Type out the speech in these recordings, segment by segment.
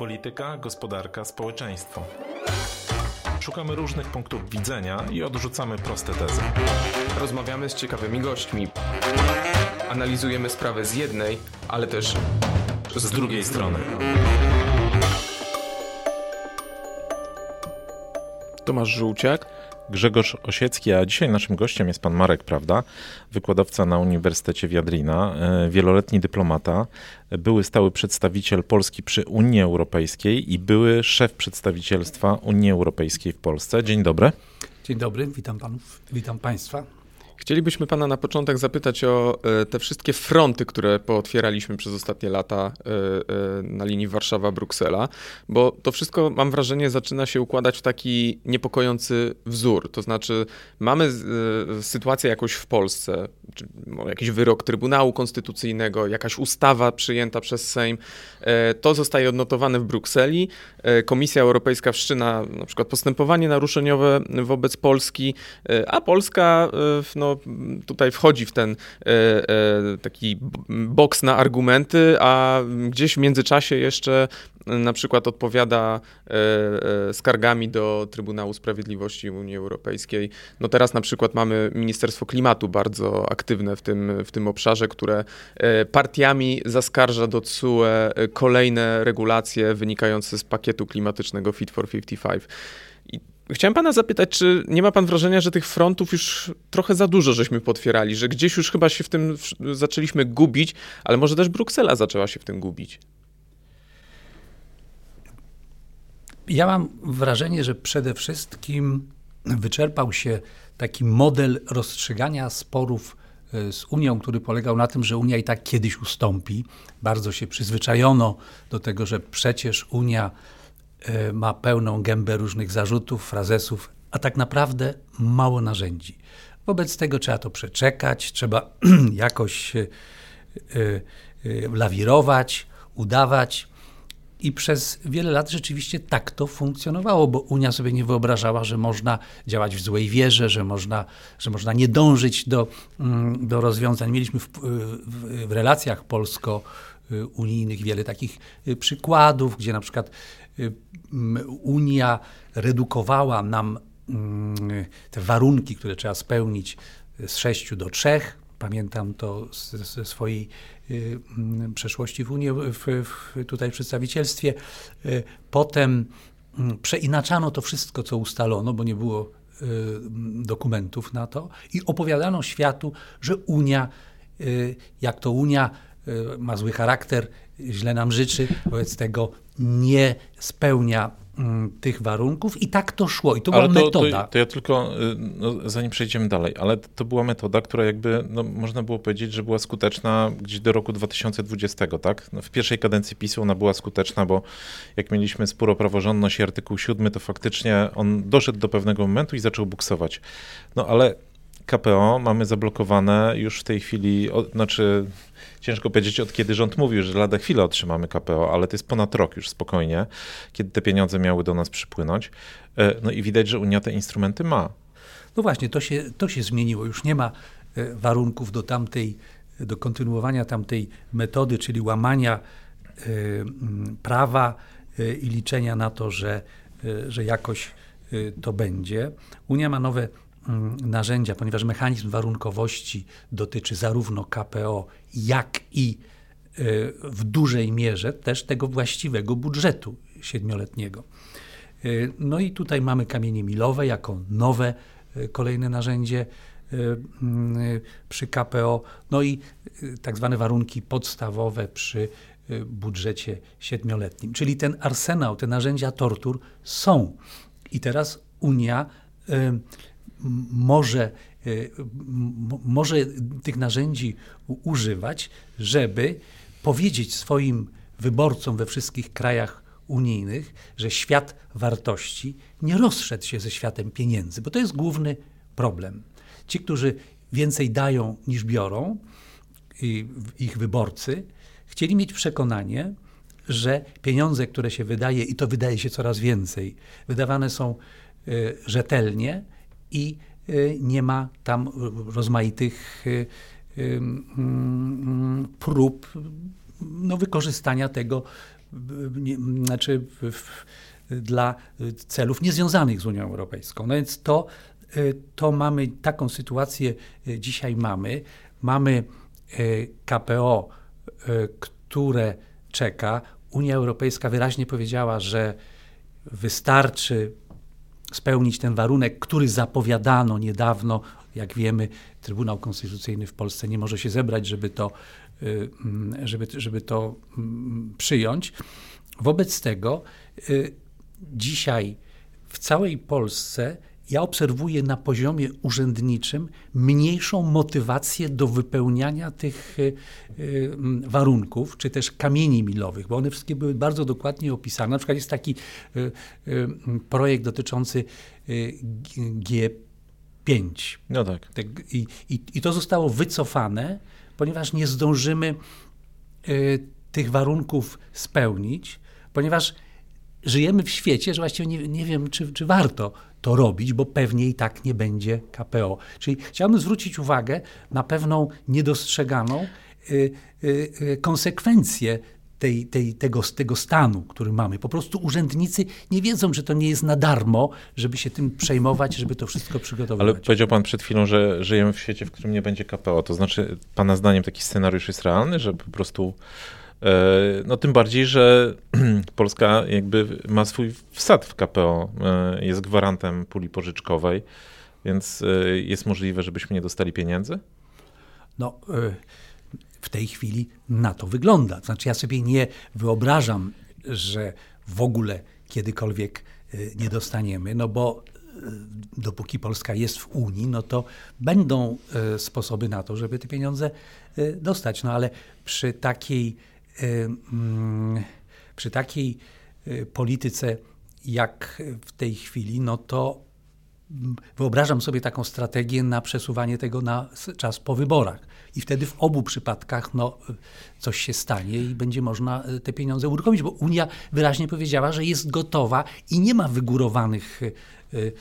Polityka, gospodarka, społeczeństwo. Szukamy różnych punktów widzenia i odrzucamy proste tezy. Rozmawiamy z ciekawymi gośćmi. Analizujemy sprawę z jednej, ale też z, z drugiej strony. Tomasz Żółciak. Grzegorz Osiecki, a dzisiaj naszym gościem jest pan Marek Prawda, wykładowca na Uniwersytecie Wiadrina, e, wieloletni dyplomata, były stały przedstawiciel Polski przy Unii Europejskiej i były szef przedstawicielstwa Unii Europejskiej w Polsce. Dzień dobry. Dzień dobry, witam panów, witam państwa. Chcielibyśmy Pana na początek zapytać o e, te wszystkie fronty, które pootwieraliśmy przez ostatnie lata e, e, na linii Warszawa-Bruksela, bo to wszystko, mam wrażenie, zaczyna się układać w taki niepokojący wzór. To znaczy, mamy sytuację jakoś w Polsce, jakiś wyrok Trybunału Konstytucyjnego, jakaś ustawa przyjęta przez Sejm. To zostaje odnotowane w Brukseli. Komisja Europejska wszczyna na przykład postępowanie naruszeniowe wobec Polski, a Polska no, tutaj wchodzi w ten e, e, taki boks na argumenty, a gdzieś w międzyczasie jeszcze na przykład odpowiada e, skargami do Trybunału Sprawiedliwości Unii Europejskiej. No teraz na przykład mamy Ministerstwo Klimatu bardzo aktywne w tym, w tym obszarze, które partiami zaskarża do CUE kolejne regulacje wynikające z pakietu klimatycznego Fit for 55. Chciałem pana zapytać, czy nie ma pan wrażenia, że tych frontów już trochę za dużo żeśmy potwierali, że gdzieś już chyba się w tym zaczęliśmy gubić, ale może też Bruksela zaczęła się w tym gubić? Ja mam wrażenie, że przede wszystkim wyczerpał się taki model rozstrzygania sporów e, z Unią, który polegał na tym, że Unia i tak kiedyś ustąpi. Bardzo się przyzwyczajono do tego, że przecież Unia ma pełną gębę różnych zarzutów, frazesów, a tak naprawdę mało narzędzi. Wobec tego trzeba to przeczekać, trzeba jakoś e, e, lawirować, udawać. I przez wiele lat rzeczywiście tak to funkcjonowało, bo Unia sobie nie wyobrażała, że można działać w złej wierze, że można, że można nie dążyć do, mm, do rozwiązań. Mieliśmy w, w, w relacjach polsko-unijnych wiele takich przykładów, gdzie na przykład Y, Unia redukowała nam mm, te warunki, które trzeba spełnić z 6 do 3. Pamiętam to ze swojej y, mm, przeszłości w Unii, w, w, tutaj w przedstawicielstwie. Y, potem mm, przeinaczano to wszystko, co ustalono, bo nie było dokumentów na to i opowiadano światu, że Unia, jak to Unia ma zły charakter, źle nam życzy, wobec tego nie spełnia mm, tych warunków i tak to szło. I to ale była to, metoda. To, to ja tylko, y, no, zanim przejdziemy dalej, ale to była metoda, która jakby, no, można było powiedzieć, że była skuteczna gdzieś do roku 2020, tak? No, w pierwszej kadencji PiSu ona była skuteczna, bo jak mieliśmy spór o praworządność i artykuł 7, to faktycznie on doszedł do pewnego momentu i zaczął buksować. No ale KPO mamy zablokowane już w tej chwili, znaczy ciężko powiedzieć od kiedy rząd mówił, że lada chwilę otrzymamy KPO, ale to jest ponad rok już spokojnie, kiedy te pieniądze miały do nas przypłynąć. E, no i widać, że Unia te instrumenty ma. No właśnie, to się, to się zmieniło. Już nie ma e, warunków do tamtej, do kontynuowania tamtej metody, czyli łamania e, prawa i liczenia na to, że, że jakoś to będzie. Unia ma nowe narzędzia, ponieważ mechanizm warunkowości dotyczy zarówno KPO, jak i e, w dużej mierze też tego właściwego budżetu siedmioletniego. E, no i tutaj mamy kamienie milowe jako nowe e, kolejne narzędzie mm, przy KPO, no i tak zwane warunki podstawowe przy budżecie siedmioletnim. Czyli ten arsenał, te narzędzia tortur są. I teraz Unia może, e, może tych narzędzi używać, żeby powiedzieć swoim wyborcom we wszystkich krajach unijnych, że świat wartości nie rozszedł się ze światem pieniędzy, bo to jest główny problem. Ci, którzy więcej dają niż biorą, ich wyborcy, chcieli mieć przekonanie, że pieniądze, które się wydaje, i to wydaje się coraz więcej, wydawane są e, rzetelnie, i y, nie ma tam rozmaitych y, y, mm, prób no, wykorzystania tego nie, znaczy w, dla celów niezwiązanych z Unią Europejską. No więc to, to mamy, taką sytuację dzisiaj mamy. Mamy KPO, które czeka. Unia Europejska wyraźnie powiedziała, że wystarczy spełnić ten warunek, który zapowiadano niedawno. Jak wiemy, Trybunał Konstytucyjny w Polsce nie może się zebrać, żeby to, y, mm, żeby, żeby to mm, przyjąć. Wobec tego y, dzisiaj w całej Polsce ja obserwuję na poziomie urzędniczym mniejszą motywację do wypełniania tych y, y, warunków, czy też kamieni milowych, bo one wszystkie były bardzo dokładnie opisane. Na przykład jest taki y, projekt dotyczący G5. No tak. I, i, I to zostało wycofane, ponieważ nie zdążymy tych warunków spełnić, ponieważ żyjemy w świecie, że właściwie nie, nie wiem, czy, czy warto to robić, bo pewnie i tak nie będzie KPO. Czyli chciałbym zwrócić uwagę na pewną niedostrzeganą y, y, y, konsekwencję tej, tej, tego, tego stanu, który mamy. Po prostu urzędnicy nie wiedzą, że to nie jest na darmo, żeby się tym przejmować, żeby to wszystko przygotować. Ale powiedział pan przed chwilą, że żyjemy w świecie, w którym nie będzie KPO. To znaczy, pana zdaniem taki scenariusz jest realny, że po prostu no tym bardziej, że Polska jakby ma swój wsad w KPO, e, jest gwarantem puli pożyczkowej, więc e, jest możliwe, żebyśmy nie dostali pieniędzy? No, w tej chwili na to wygląda. Znaczy, ja sobie nie wyobrażam, że w ogóle kiedykolwiek nie dostaniemy, no bo dopóki Polska jest w Unii, no to będą sposoby na to, żeby te pieniądze dostać. No ale przy takiej przy takiej y, polityce jak w tej chwili, no to mm, wyobrażam sobie taką strategię na przesuwanie tego na czas po wyborach. I wtedy w obu przypadkach no, coś się stanie i będzie można y, te pieniądze uruchomić, bo Unia wyraźnie powiedziała, że jest gotowa i nie ma wygórowanych y,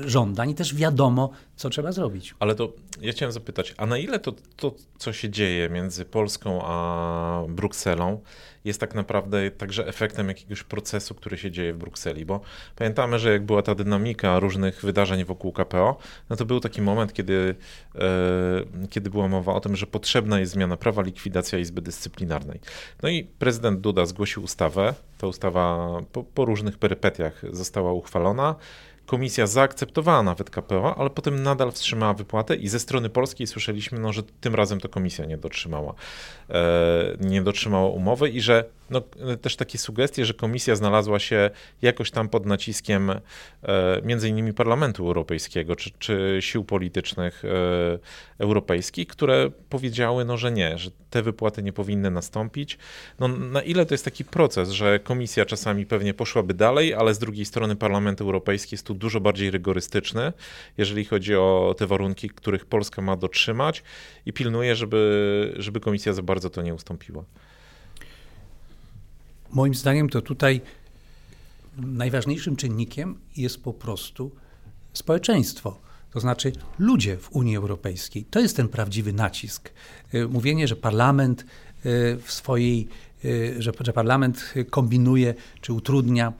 żądań i też wiadomo, co trzeba zrobić. Ale to ja chciałem zapytać, a na ile to, to, co się dzieje między Polską a Brukselą, jest tak naprawdę także efektem jakiegoś procesu, który się dzieje w Brukseli? Bo pamiętamy, że jak była ta dynamika różnych wydarzeń wokół KPO, no to był taki moment, kiedy, e, kiedy była mowa o tym, że potrzebna jest zmiana prawa, likwidacja Izby Dyscyplinarnej. No i prezydent Duda zgłosił ustawę. Ta ustawa po, po różnych perypetiach została uchwalona komisja zaakceptowała nawet KPO, ale potem nadal wstrzymała wypłatę i ze strony polskiej słyszeliśmy, no, że tym razem to komisja nie dotrzymała, e, nie dotrzymała umowy i że no, też takie sugestie, że komisja znalazła się jakoś tam pod naciskiem e, między innymi Parlamentu Europejskiego czy, czy sił politycznych e, europejskich, które powiedziały, no, że nie, że te wypłaty nie powinny nastąpić. No, na ile to jest taki proces, że komisja czasami pewnie poszłaby dalej, ale z drugiej strony Parlament Europejski jest tu dużo bardziej rygorystyczny, jeżeli chodzi o te warunki, których Polska ma dotrzymać i pilnuje, żeby, żeby komisja za bardzo to nie ustąpiła. Moim zdaniem to tutaj najważniejszym czynnikiem jest po prostu społeczeństwo. To znaczy ludzie w Unii Europejskiej. To jest ten prawdziwy nacisk. Y, mówienie, że parlament y, w swojej, y, że, że parlament kombinuje czy utrudnia,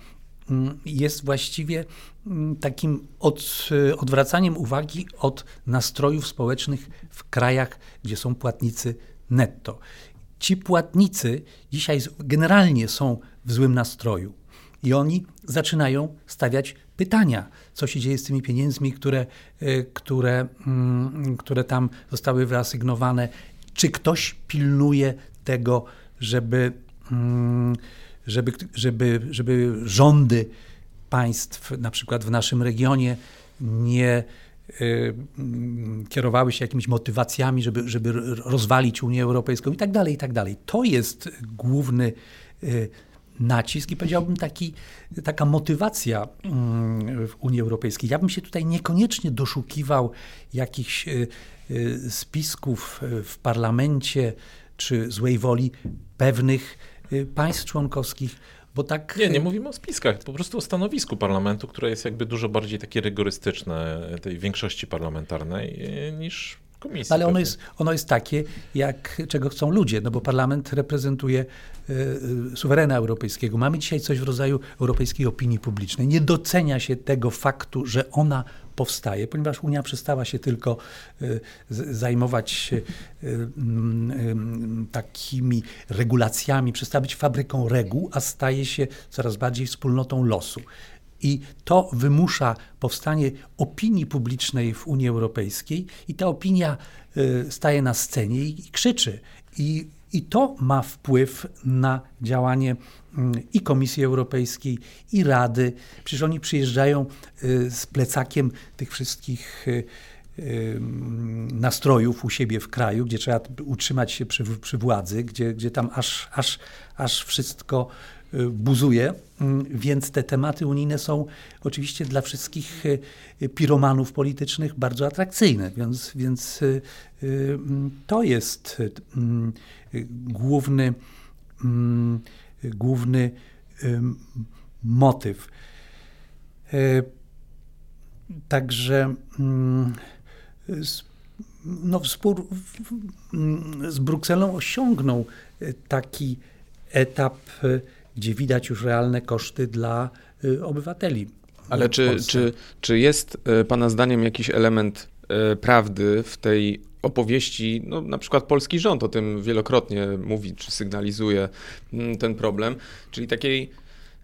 jest właściwie mm, takim od, odwracaniem uwagi od nastrojów społecznych w krajach, gdzie są płatnicy netto. Ci płatnicy dzisiaj generalnie są w złym nastroju i oni zaczynają stawiać pytania, co się dzieje z tymi pieniędzmi, które, e, które, mm, które tam zostały wyasygnowane, czy ktoś pilnuje tego, żeby, mm, żeby, żeby, żeby rządy państw, na przykład w naszym regionie, nie Y, kierowały się jakimiś motywacjami, żeby, żeby rozwalić Unię Europejską i tak dalej, i tak dalej. To jest główny y, nacisk i powiedziałbym taki, taka motywacja mm, w Unii Europejskiej. Ja bym się tutaj niekoniecznie doszukiwał jakichś y, spisków w parlamencie czy złej woli pewnych państw członkowskich, bo tak... Nie, nie mówimy o spiskach, po prostu o stanowisku parlamentu, które jest jakby dużo bardziej takie rygorystyczne tej większości parlamentarnej niż Komisji Ale ono pewnie. jest, ono jest takie, jak, czego chcą ludzie, no bo parlament reprezentuje y, y, suwerena europejskiego. Mamy dzisiaj coś w rodzaju europejskiej opinii publicznej. Nie docenia się tego faktu, że ona powstaje, ponieważ Unia przestała się tylko y, zajmować y, mm, ym, takimi regulacjami, przestała być fabryką reguł, a staje się coraz bardziej wspólnotą losu. I to wymusza powstanie opinii publicznej w Unii Europejskiej, i ta opinia y, staje na scenie i, krzyczy. I, I to ma wpływ na działanie i Komisji Europejskiej, i Rady. Przecież oni przyjeżdżają y, z plecakiem tych wszystkich y, y, nastrojów u siebie w kraju, gdzie trzeba utrzymać się przy, przy władzy, gdzie, gdzie tam aż, aż, aż wszystko buzuje, Mm, więc te tematy unijne są oczywiście dla wszystkich piromanów politycznych bardzo atrakcyjne, więc, więc mm, to jest mm, główny, mm, główny motyw. Y, Także mm, no, spór z Brukselą osiągnął y, taki etap, y, gdzie widać już realne koszty dla obywateli. Ale czy, czy, czy jest e, Pana zdaniem jakiś element e, prawdy w tej opowieści, no na przykład polski rząd o tym wielokrotnie mówi, czy sygnalizuje mm, ten problem, czyli takiej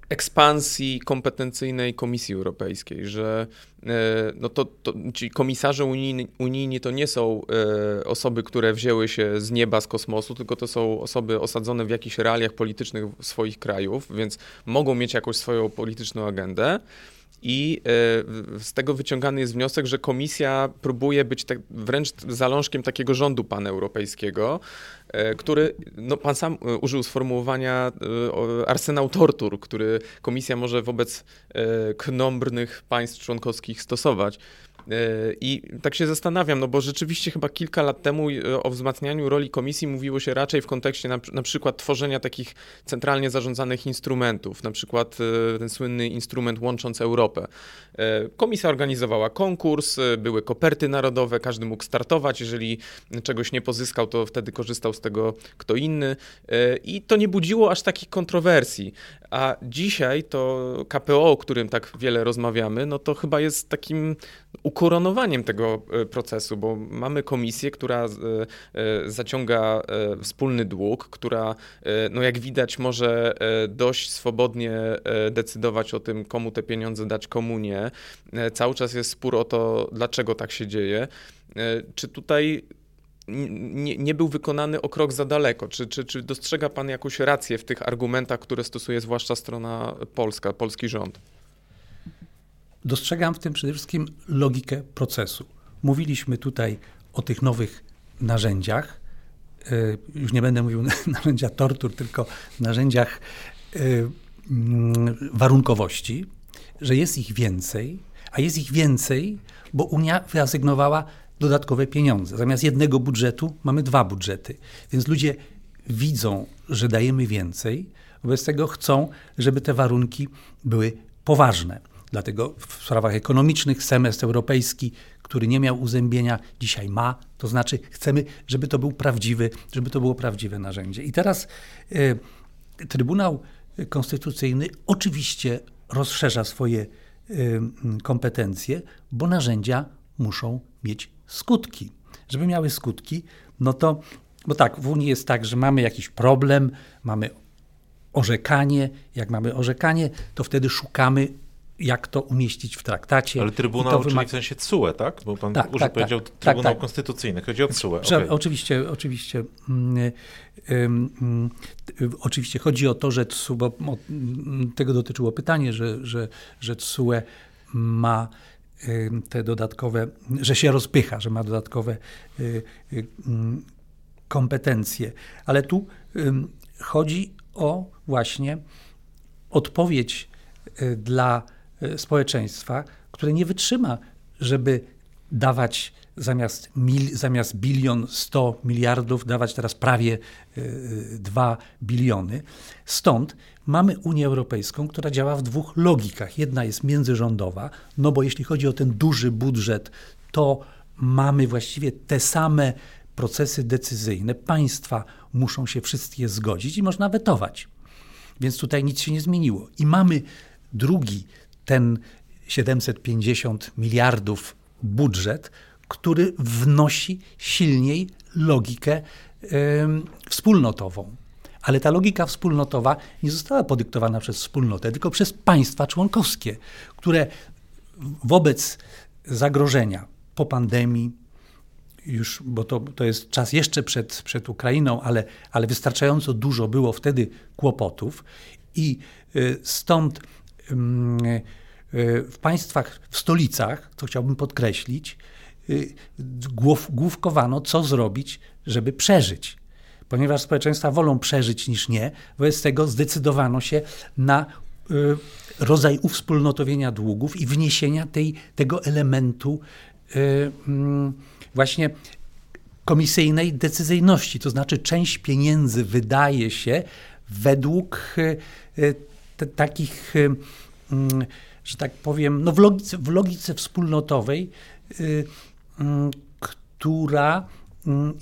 ekspansji kompetencyjnej Komisji Europejskiej, że e, no to, to ci komisarze unijni, unijni to nie są e, osoby, które wzięły się z nieba, z kosmosu, tylko to są osoby osadzone w jakichś realiach politycznych swoich krajów, więc mogą mieć jakąś swoją polityczną agendę. I e, z tego wyciągany jest wniosek, że komisja próbuje być tak, wręcz zalążkiem takiego rządu paneuropejskiego, e, który, no pan sam e, użył sformułowania arsenał tortur, który komisja może wobec knombrnych państw członkowskich stosować. E, I tak się zastanawiam, no bo rzeczywiście chyba kilka lat temu e, o wzmacnianiu roli komisji mówiło się raczej w kontekście na, na przykład tworzenia takich centralnie zarządzanych instrumentów, na przykład e, ten słynny instrument Łącząc Europę. Komisja organizowała konkurs, były koperty narodowe, każdy mógł startować, jeżeli czegoś nie pozyskał, to wtedy korzystał z tego kto inny i to nie budziło aż takich kontrowersji. A dzisiaj to KPO, o którym tak wiele rozmawiamy, no to chyba jest takim ukoronowaniem tego e, procesu, bo mamy komisję, która e, e, zaciąga wspólny dług, która, no jak widać, może dość swobodnie decydować o tym, komu te pieniądze dać, komu nie. Cały czas jest spór o to, dlaczego tak się dzieje. Czy tutaj nie, nie był wykonany o krok za daleko? Czy, czy, czy dostrzega Pan jakąś rację w tych argumentach, które stosuje zwłaszcza strona polska, polski rząd? Dostrzegam w tym przede wszystkim logikę procesu. Mówiliśmy tutaj o tych nowych narzędziach. y, Już nie będę mówił narzędzia tortur, tylko narzędziach y, mm, warunkowości, że jest ich więcej, a jest ich więcej, bo Unia wyasygnowała dodatkowe pieniądze. Zamiast jednego budżetu mamy dwa budżety. Więc ludzie widzą, że dajemy więcej, wobec tego chcą, żeby te warunki były poważne. Dlatego w sprawach ekonomicznych semestr europejski, który nie miał uzębienia, dzisiaj ma. To znaczy chcemy, żeby to był prawdziwy, żeby to było prawdziwe narzędzie. I teraz e, Trybunał Konstytucyjny oczywiście rozszerza swoje m, kompetencje, bo narzędzia muszą mieć skutki. Żeby miały skutki, no to, bo tak, w Unii jest tak, że mamy jakiś problem, mamy orzekanie. Jak mamy orzekanie, to wtedy szukamy, jak to umieścić w traktacie. Ale Trybunał, to czyli wymaga- w sensie TSUE, tak? Bo pan Tak, użył, tak, powiedział tak. Trybunał Tak, tak. Konstytucyjny. Chodzi o. Że, okej. Oczywiście, oczywiście, mm, oczywiście chodzi o to, że TSUE, bo tego dotyczyło pytanie, że, że, że TSUE ma te dodatkowe, że się rozpycha, że ma dodatkowe y, y, mm, kompetencje. Ale tu chodzi o właśnie odpowiedź y, dla społeczeństwa, które nie wytrzyma, żeby dawać zamiast, mil, zamiast bilion 100 miliardów, dawać teraz prawie y, 2 biliony. Stąd mamy Unię Europejską, która działa w dwóch logikach. Jedna jest międzyrządowa, no bo jeśli chodzi o ten duży budżet, to mamy właściwie te same procesy decyzyjne. Państwa muszą się wszystkie zgodzić i można wetować. Więc tutaj nic się nie zmieniło. I mamy drugi, ten 750 miliardów budżet, który wnosi silniej logikę y, wspólnotową. Ale ta logika wspólnotowa nie została podyktowana przez wspólnotę, tylko przez państwa członkowskie, które wobec zagrożenia po pandemii, już, bo to, to jest czas jeszcze przed, przed Ukrainą, ale, ale wystarczająco dużo było wtedy kłopotów i y, stąd y, w państwach, w stolicach, co chciałbym podkreślić, y, głów, główkowano, co zrobić, żeby przeżyć. Ponieważ społeczeństwa wolą przeżyć niż nie, wobec tego zdecydowano się na rodzaj uwspólnotowienia długów i wniesienia tej, tego elementu mm, właśnie komisyjnej decyzyjności, to znaczy część pieniędzy wydaje się według te, takich mm, że tak powiem, no w, logice, w logice wspólnotowej, y, mm, która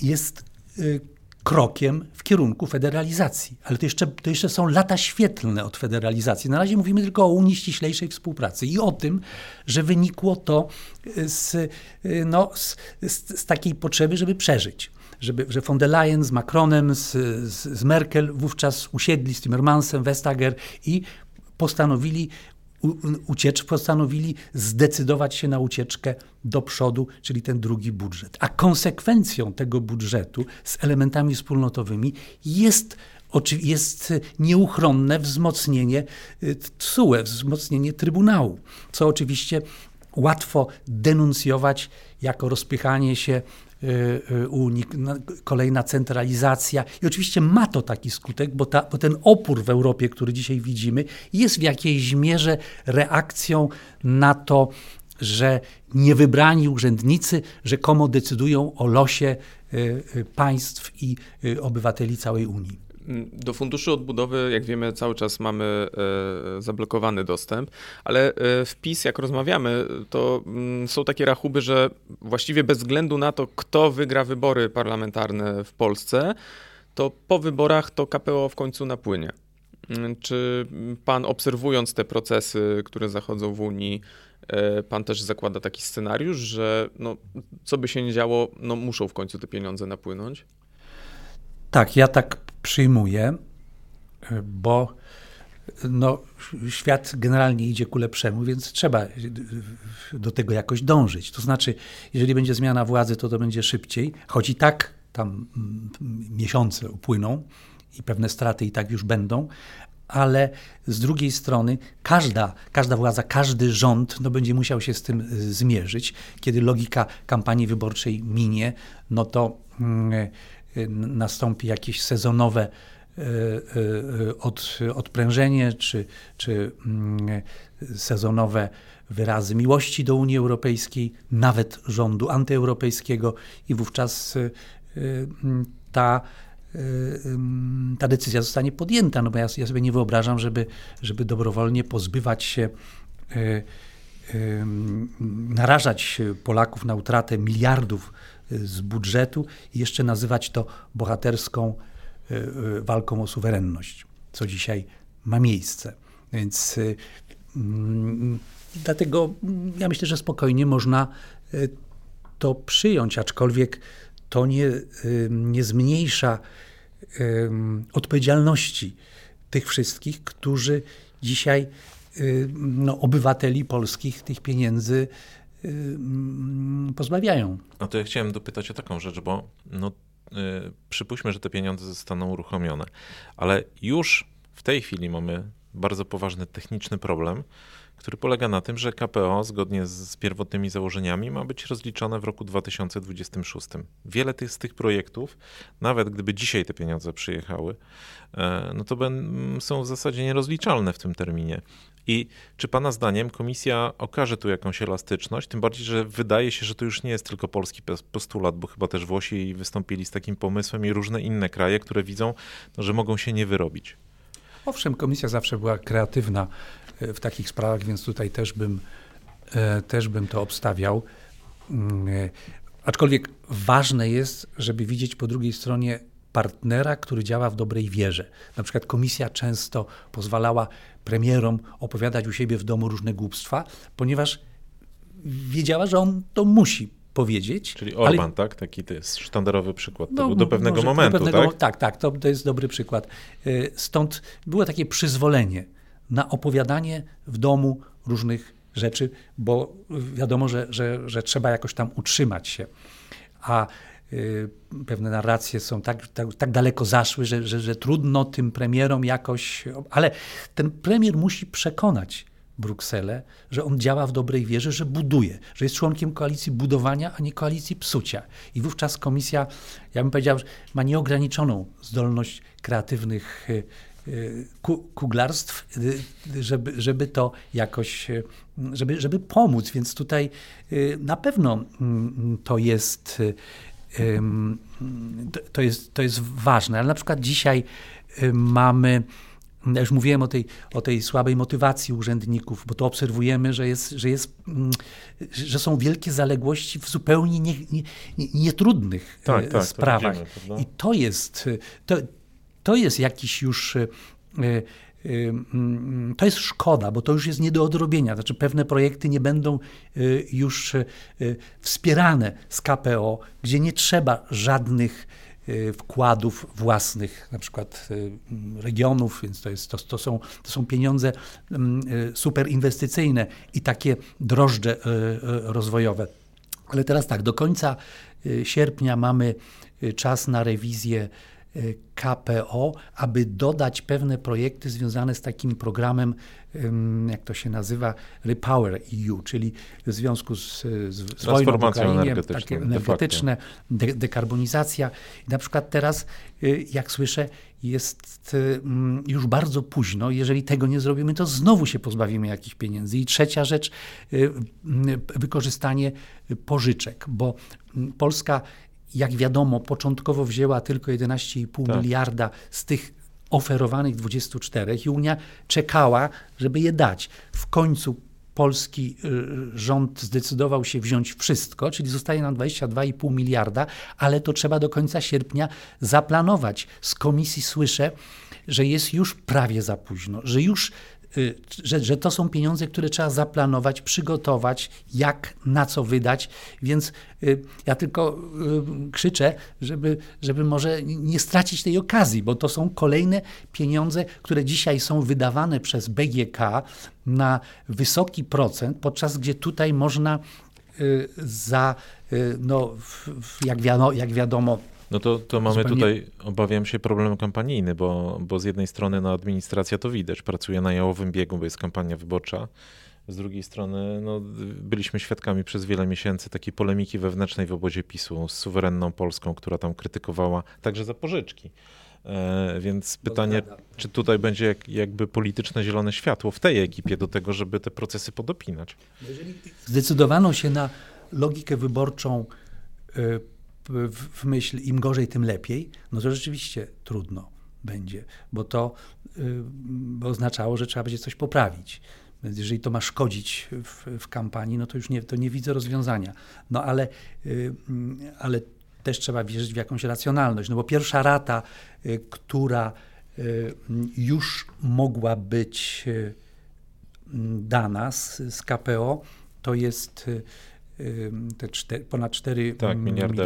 jest y, krokiem w kierunku federalizacji. Ale to jeszcze, to jeszcze są lata świetlne od federalizacji. Na razie mówimy tylko o Unii Ściślejszej Współpracy i o tym, że wynikło to z, no, z, z, z takiej potrzeby, żeby przeżyć. Żeby, że von der Leyen z Macronem, z, z, z Merkel wówczas usiedli z Timmermansem, Vestager i postanowili uciecz postanowili zdecydować się na ucieczkę do przodu, czyli ten drugi budżet. A konsekwencją tego budżetu z elementami wspólnotowymi jest jest nieuchronne wzmocnienie y, TSUE, wzmocnienie Trybunału, co oczywiście łatwo denuncjować jako rozpychanie się unik, kolejna centralizacja. I oczywiście ma to taki skutek, bo, ta, bo ten opór w Europie, który dzisiaj widzimy, jest w jakiejś mierze reakcją na to, że niewybrani urzędnicy rzekomo decydują o losie y, państw i obywateli całej Unii. Do funduszu odbudowy, jak wiemy, cały czas mamy e, zablokowany dostęp, ale e, w PiS, jak rozmawiamy, to mm, są takie rachuby, że właściwie bez względu na to, kto wygra wybory parlamentarne w Polsce, to po wyborach to KPO w końcu napłynie. Mm, czy pan obserwując te procesy, które zachodzą w Unii, e, pan też zakłada taki scenariusz, że no, co by się nie działo, no, muszą w końcu te pieniądze napłynąć? Tak, ja tak przyjmuję, bo no, świat generalnie idzie ku lepszemu, więc trzeba do tego jakoś dążyć. To znaczy, jeżeli będzie zmiana władzy, to to będzie szybciej, choć i tak tam miesiące upłyną i pewne straty i tak już będą, ale z drugiej strony każda, każda władza, każdy rząd no, będzie musiał się z tym zmierzyć. Kiedy logika kampanii wyborczej minie, no to. Yy, nastąpi jakieś sezonowe e, e, od, odprężenie czy, czy mm, sezonowe wyrazy miłości do Unii Europejskiej, nawet rządu antyeuropejskiego i wówczas e, ta, ta decyzja zostanie podjęta, no bo ja, ja sobie nie wyobrażam, żeby, żeby dobrowolnie pozbywać się narażać Polaków na utratę miliardów z budżetu i jeszcze nazywać to bohaterską e, e, walką o suwerenność, co dzisiaj ma miejsce. Więc e, mm, dlatego ja myślę, że spokojnie można to przyjąć, aczkolwiek to nie, nie zmniejsza odpowiedzialności tych wszystkich, którzy dzisiaj no, obywateli polskich tych pieniędzy mm, pozbawiają. A to ja chciałem dopytać o taką rzecz, bo no, yy, przypuśćmy, że te pieniądze zostaną uruchomione, ale już w tej chwili mamy bardzo poważny techniczny problem, który polega na tym, że KPO zgodnie z pierwotnymi założeniami ma być rozliczone w roku 2026. Wiele tych, z tych projektów, nawet gdyby dzisiaj te pieniądze przyjechały, e, no to są w zasadzie nierozliczalne w tym terminie. I czy Pana zdaniem komisja okaże tu jakąś elastyczność? Tym bardziej, że wydaje się, że to już nie jest tylko polski postulat, bo chyba też Włosi wystąpili z takim pomysłem i różne inne kraje, które widzą, no, że mogą się nie wyrobić. Owszem, komisja zawsze była kreatywna e, w takich sprawach, więc tutaj też bym, e, też bym to obstawiał. Mm, e, Aczkolwiek ważne jest, żeby widzieć po drugiej stronie partnera, który działa w dobrej wierze. Na przykład komisja często pozwalała premierom opowiadać u siebie w domu różne głupstwa, ponieważ wiedziała, że on to musi powiedzieć. Czyli Orban, ale... tak? Taki to jest sztandarowy przykład. To no, był do pewnego momentu, do pewnego, tak? Tak, tak, to, to jest dobry przykład. Y, stąd było takie przyzwolenie na opowiadanie w domu różnych rzeczy, bo wiadomo, że, że, że trzeba jakoś tam utrzymać się. A pewne narracje są tak, tak, tak daleko zaszły, że, że, że trudno tym premierom jakoś. Ale ten premier musi przekonać Brukselę, że on działa w dobrej wierze, że buduje, że jest członkiem koalicji budowania, a nie koalicji psucia. I wówczas komisja, ja bym powiedział, ma nieograniczoną zdolność kreatywnych y, y, kuglarstw, y, żeby, żeby to jakoś, żeby, żeby pomóc. Więc tutaj na pewno mm, to jest, to jest, to jest ważne. Ale na przykład dzisiaj mamy ja już mówiłem o tej, o tej słabej motywacji urzędników, bo to obserwujemy, że, jest, że, jest, mm, że są wielkie zaległości w zupełnie nietrudnych nie, nie tak, tak, sprawach. To widzimy, I to jest, to, to jest jakiś już. To jest szkoda, bo to już jest nie do odrobienia. Znaczy, pewne projekty nie będą e, już wspierane z KPO, gdzie nie trzeba żadnych Y, wkładów własnych, na przykład y, regionów, więc to, jest, to, to, są, to są pieniądze mm, y, super inwestycyjne i takie drożdże rozwojowe. Ale teraz tak, do końca sierpnia mamy czas na rewizję KPO, aby dodać pewne projekty związane z takim programem, jak to się nazywa, Repower EU, czyli w związku z, z wojną w Ukrainie, takie energetyczne, de dekarbonizacja. Na przykład teraz, y, jak słyszę, jest już bardzo późno. Jeżeli tego nie zrobimy, to znowu się pozbawimy jakichś pieniędzy. I trzecia rzecz, y, wykorzystanie pożyczek, bo Polska jak wiadomo, początkowo wzięła tylko 11,5 tak. miliarda z tych oferowanych 24 i Unia czekała, żeby je dać. W końcu polski y, rząd zdecydował się wziąć wszystko, czyli zostaje nam 22,5 miliarda, ale to trzeba do końca sierpnia zaplanować. Z komisji słyszę, że jest już prawie za późno, że już że, że to są pieniądze, które trzeba zaplanować, przygotować, jak, na co wydać. Więc y, ja tylko y, krzyczę, żeby, żeby może nie stracić tej okazji, bo to są kolejne pieniądze, które dzisiaj są wydawane przez BGK na wysoki procent, podczas gdzie tutaj można za, no, jak, wiadomo, jak wiadomo no to, to mamy zupełnie... tutaj, obawiam się, problem kampanijny, bo, bo z jednej strony no, administracja to widać, pracuje na jałowym biegu, bo jest kampania wyborcza. Z drugiej strony no, byliśmy świadkami przez wiele miesięcy takiej polemiki wewnętrznej w obozie PiSu z suwerenną Polską, która tam krytykowała także za pożyczki. E, więc pytanie, czy tutaj będzie jak, jakby polityczne zielone światło w tej ekipie do tego, żeby te procesy podopinać? Jeżeli zdecydowano się na logikę wyborczą y, w myśl im gorzej, tym lepiej, no to rzeczywiście trudno będzie, bo to by oznaczało, że trzeba będzie coś poprawić. Jeżeli to ma szkodzić w, w, kampanii, no to już nie, to nie widzę rozwiązania. No ale, y, ale też trzeba wierzyć w jakąś racjonalność, no bo pierwsza rata, y, która y, już mogła być dana z, z KPO, to jest te cztery, ponad 4 tak, miliardy,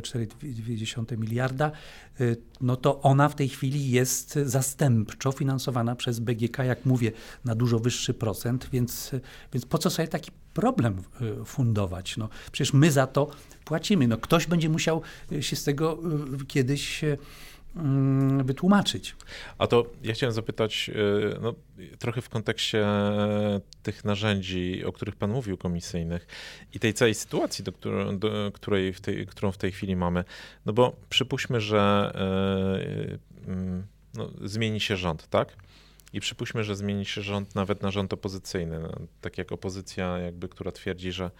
4,2 miliarda, y, no to ona w tej chwili jest zastępczo finansowana przez BGK, jak mówię, na dużo wyższy procent, więc, więc po co sobie taki problem y, fundować? No, przecież my za to płacimy. No, ktoś będzie musiał się z tego y, kiedyś wytłumaczyć. A to ja chciałem zapytać, e, no, trochę w kontekście tych narzędzi, o których Pan mówił, komisyjnych i tej całej sytuacji, do, której, do której w tej, którą w tej chwili mamy. No bo przypuśćmy, że e, mm, no, zmieni się rząd, tak? I przypuśćmy, że zmieni się rząd nawet na rząd opozycyjny, no, tak jak opozycja, jakby, która twierdzi, że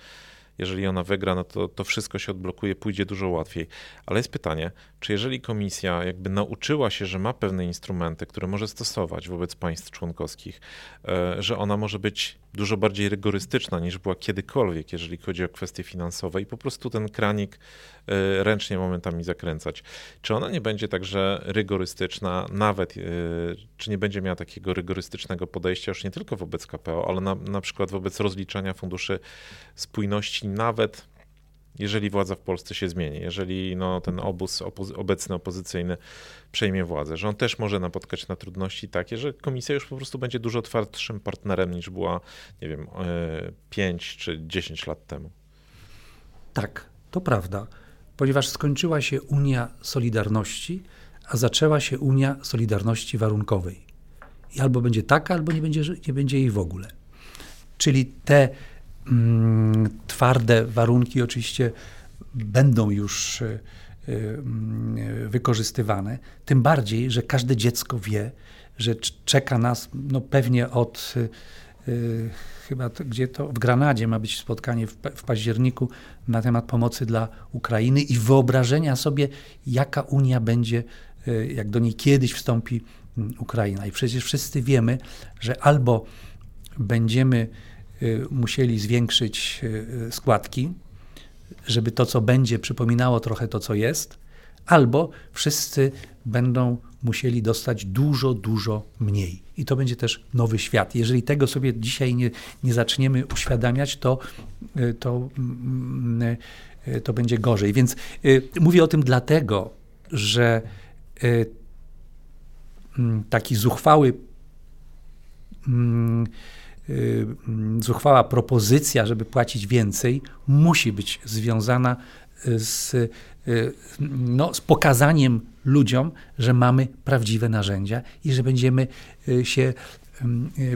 jeżeli ona wygra, no to, to wszystko się odblokuje, pójdzie dużo łatwiej. Ale jest pytanie, czy jeżeli komisja jakby nauczyła się, że ma pewne instrumenty, które może stosować wobec państw członkowskich, e, że ona może być dużo bardziej rygorystyczna niż była kiedykolwiek, jeżeli chodzi o kwestie finansowe i po prostu ten kranik e, ręcznie momentami zakręcać. Czy ona nie będzie także rygorystyczna, nawet, e, czy nie będzie miała takiego rygorystycznego podejścia już nie tylko wobec KPO, ale na, na przykład wobec rozliczania funduszy spójności, nawet jeżeli władza w Polsce się zmieni, jeżeli no, ten obóz obecny opozycyjny przejmie władzę, że on też może napotkać na trudności takie, że komisja już po prostu będzie dużo twardszym partnerem niż była, nie wiem, 5 e, czy 10 lat temu. Tak, to prawda, ponieważ skończyła się Unia Solidarności, a zaczęła się Unia Solidarności Warunkowej. I albo będzie taka, albo nie będzie, nie będzie jej w ogóle. Czyli te twarde warunki oczywiście będą już y, y, wykorzystywane. Tym bardziej, że każde dziecko wie, że czeka nas no pewnie od y, chyba to, gdzie to w Granadzie ma być spotkanie w, w październiku na temat pomocy dla Ukrainy i wyobrażenia sobie, jaka Unia będzie, jak do niej kiedyś wstąpi mm, Ukraina. I przecież wszyscy wiemy, że albo będziemy musieli zwiększyć y, składki, żeby to, co będzie, przypominało trochę to, co jest, albo wszyscy będą musieli dostać dużo, dużo mniej. I to będzie też nowy świat. Jeżeli tego sobie dzisiaj nie, nie zaczniemy uświadamiać, to, y, to, mm, to będzie gorzej. Więc mówię o tym dlatego, że mm, taki zuchwały mm, Y, zuchwała propozycja, żeby płacić więcej, musi być związana y, z, y, no, z pokazaniem ludziom, że mamy prawdziwe narzędzia i że będziemy się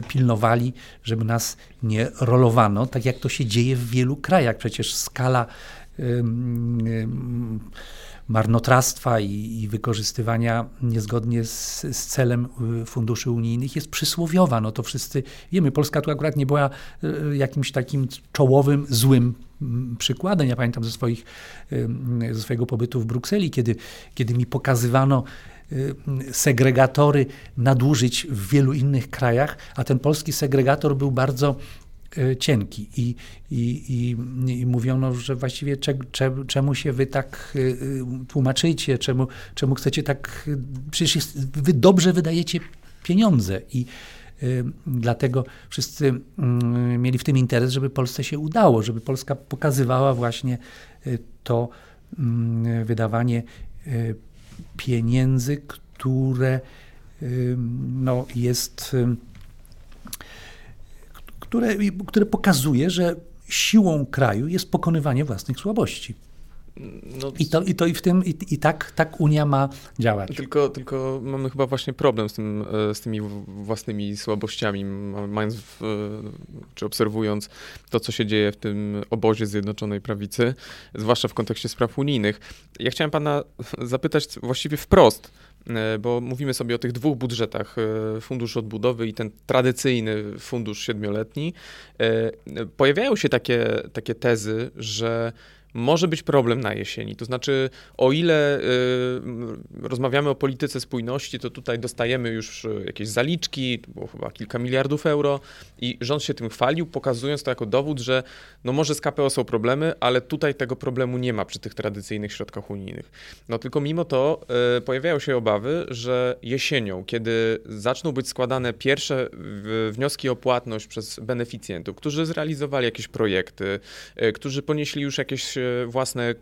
pilnowali, żeby nas nie rolowano, tak jak to się dzieje w wielu krajach. Przecież skala marnotrawstwa i, i wykorzystywania niezgodnie z, z, celem y, funduszy unijnych jest przysłowiowa. No to wszyscy wiemy, Polska tu akurat nie była y, jakimś takim czołowym, złym mm, przykładem. Ja pamiętam ze, swoich, ze swojego pobytu w Brukseli, kiedy, kiedy mi pokazywano y, segregatory nadużyć w wielu innych krajach, a ten polski segregator był bardzo cienki. I, i, i, i mówiono, że właściwie cze, cze, czemu się wy tak e, e, tłumaczycie, czemu, czemu chcecie tak, przecież jest, wy dobrze wydajecie pieniądze. I Dlatego wszyscy mm, mieli w tym interes, żeby Polsce się udało, żeby Polska pokazywała właśnie to mm, wydawanie pieniędzy, które no, jest które, które pokazuje, że siłą kraju jest pokonywanie własnych słabości. No, I, to, i to i w tym, i, i, tak, tak Unia ma działać. Tylko, tylko mamy chyba właśnie problem z, tym, e, z tymi własnymi słabościami, mając, w, czy obserwując to, co się dzieje w tym obozie Zjednoczonej Prawicy, zwłaszcza w kontekście spraw unijnych. Ja chciałem pana zapytać właściwie wprost, E, bo mówimy sobie o tych dwóch budżetach, e, Fundusz Odbudowy i ten tradycyjny fundusz siedmioletni. E, pojawiają się takie, takie tezy, że może być problem na jesieni. To znaczy, o ile y, rozmawiamy o polityce spójności, to tutaj dostajemy już jakieś zaliczki, było chyba kilka miliardów euro i rząd się tym chwalił, pokazując to jako dowód, że no może z KPO są problemy, ale tutaj tego problemu nie ma przy tych tradycyjnych środkach unijnych. No tylko mimo to y, pojawiają się obawy, że jesienią, kiedy zaczną być składane pierwsze wnioski o płatność przez beneficjentów, którzy zrealizowali jakieś projekty, y, którzy ponieśli już jakieś własne e,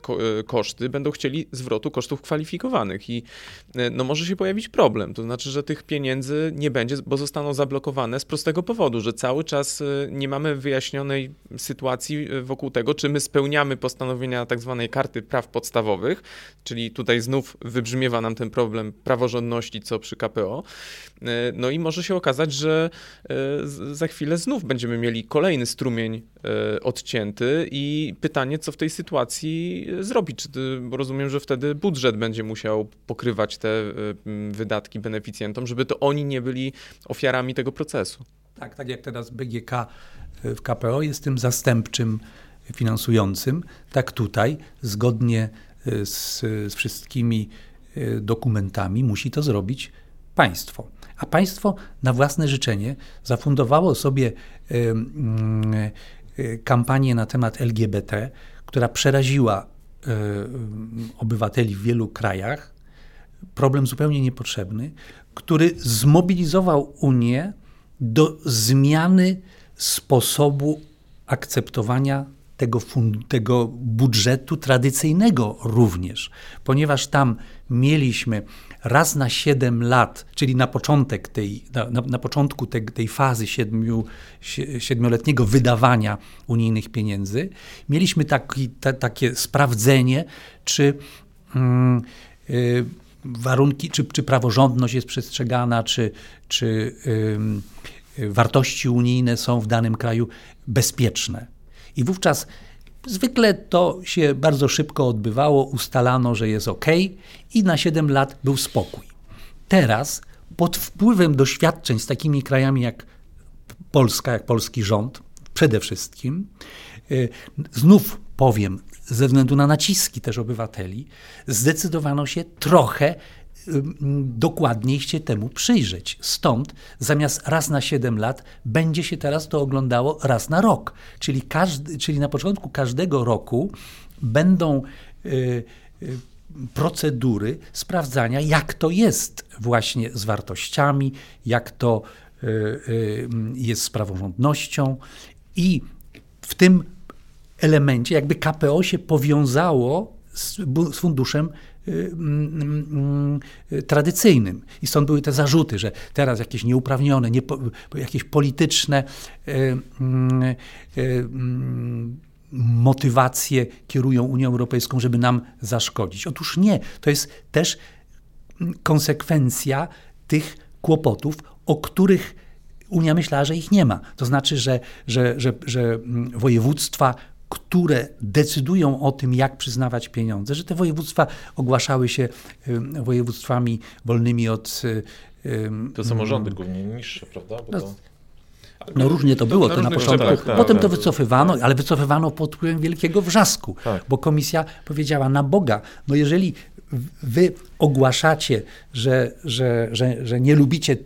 koszty, będą chcieli zwrotu kosztów kwalifikowanych i e, no może się pojawić problem. To znaczy, że tych pieniędzy nie będzie, bo zostaną zablokowane z prostego powodu, że cały czas e, nie mamy wyjaśnionej sytuacji wokół tego, czy my spełniamy postanowienia tak zwanej karty praw podstawowych, czyli tutaj znów wybrzmiewa nam ten problem praworządności, co przy KPO. No i może się okazać, że za chwilę znów będziemy mieli kolejny strumień odcięty i pytanie, co w tej sytuacji sytuacji zrobić? Bo rozumiem, że wtedy budżet będzie musiał pokrywać te y, wydatki beneficjentom, żeby to oni nie byli ofiarami tego procesu. Tak, tak jak teraz BGK y, w KPO jest tym zastępczym finansującym, tak tutaj, zgodnie z, z wszystkimi dokumentami, musi to zrobić państwo. A państwo na własne życzenie zafundowało sobie kampanię na temat LGBT, która przeraziła obywateli w wielu krajach. Problem zupełnie niepotrzebny, który zmobilizował Unię do zmiany sposobu akceptowania tego, tego budżetu tradycyjnego również, ponieważ tam mieliśmy raz na 7 lat, czyli na początek tej, na, na, początku tej, tej fazy siedmiu, siedmioletniego wydawania unijnych pieniędzy, mieliśmy taki, ta, takie sprawdzenie, czy mm, y, warunki, czy, czy praworządność jest przestrzegana, czy, czy y, wartości unijne są w danym kraju bezpieczne. I wówczas zwykle to się bardzo szybko odbywało, ustalano, że jest ok i na 7 lat był spokój. Teraz pod wpływem doświadczeń z takimi krajami jak Polska, jak polski rząd, przede wszystkim, y, znów powiem, ze względu na naciski też obywateli, zdecydowano się trochę dokładniej się temu przyjrzeć. Stąd zamiast raz na 7 lat będzie się teraz to oglądało raz na rok. Czyli, każdy, czyli na początku każdego roku będą y, y, procedury sprawdzania, jak to jest właśnie z wartościami, jak to y, jest z praworządnością i w tym elemencie jakby KPO się powiązało z, z funduszem y, y, tradycyjnym. I stąd były te zarzuty, że teraz jakieś nieuprawnione, niepo, jakieś polityczne y, mm, mm, motywacje kierują Unią Europejską, żeby nam zaszkodzić. Otóż nie, to jest też konsekwencja tych kłopotów, o których Unia myślała, że ich nie ma. To znaczy, że, że, że, że województwa które decydują o tym, jak przyznawać pieniądze, że te województwa ogłaszały się województwami wolnymi od. To samorządy głównie niższe, prawda? No, to... No różnie to było, to na początku. Tak, tak, Potem to tak. wycofywano, ale wycofywano pod wpływem wielkiego wrzasku, tak. bo komisja powiedziała na Boga, no jeżeli wy ogłaszacie, że, że, że, że nie lubicie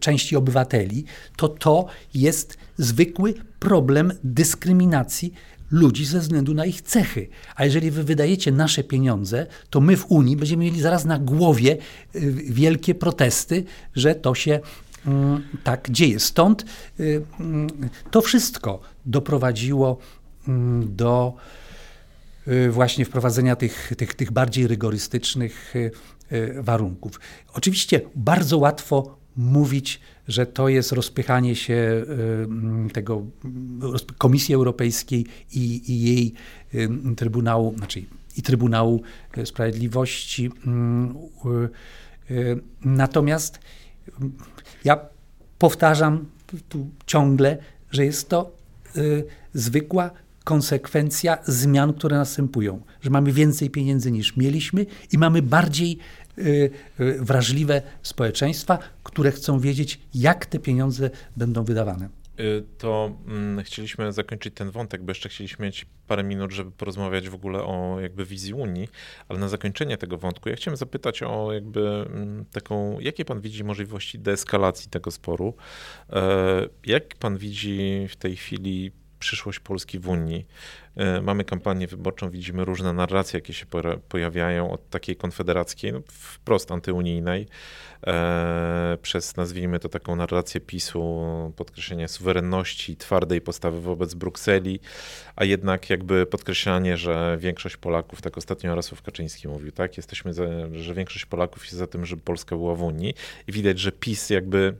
części obywateli, to to jest zwykły problem dyskryminacji ludzi ze względu na ich cechy. A jeżeli wy wydajecie nasze pieniądze, to my w Unii będziemy mieli zaraz na głowie y, wielkie protesty, że to się mm, tak dzieje. Stąd y, mm, to wszystko doprowadziło mm, do y, właśnie wprowadzenia tych, tych, tych bardziej rygorystycznych warunków. Oczywiście bardzo łatwo mówić, że to jest rozpychanie się tego Komisji Europejskiej i, i jej Trybunału, znaczy i Trybunału Sprawiedliwości. Y, natomiast ja powtarzam tu ciągle, że jest to zwykła konsekwencja zmian, które następują, że mamy więcej pieniędzy niż mieliśmy i mamy bardziej wrażliwe społeczeństwa, które chcą wiedzieć, jak te pieniądze będą wydawane. Y, to mm, chcieliśmy zakończyć ten wątek, bo jeszcze chcieliśmy mieć parę minut, żeby porozmawiać w ogóle o jakby wizji Unii, ale na zakończenie tego wątku ja chciałem zapytać o jakby mm, taką, jakie pan widzi możliwości deeskalacji tego sporu? E, jak pan widzi w tej chwili przyszłość Polski w Unii. E, mamy kampanię wyborczą, widzimy różne narracje, jakie się pojawiają od takiej konfederackiej, no, wprost antyunijnej, e, przez nazwijmy to taką narrację PiSu, podkreślenie suwerenności, twardej postawy wobec Brukseli, a jednak jakby podkreślanie, że większość Polaków, tak ostatnio Jarosław Kaczyński mówił, tak, jesteśmy, za, że większość Polaków jest za tym, żeby Polska była w Unii. I widać, że PiS jakby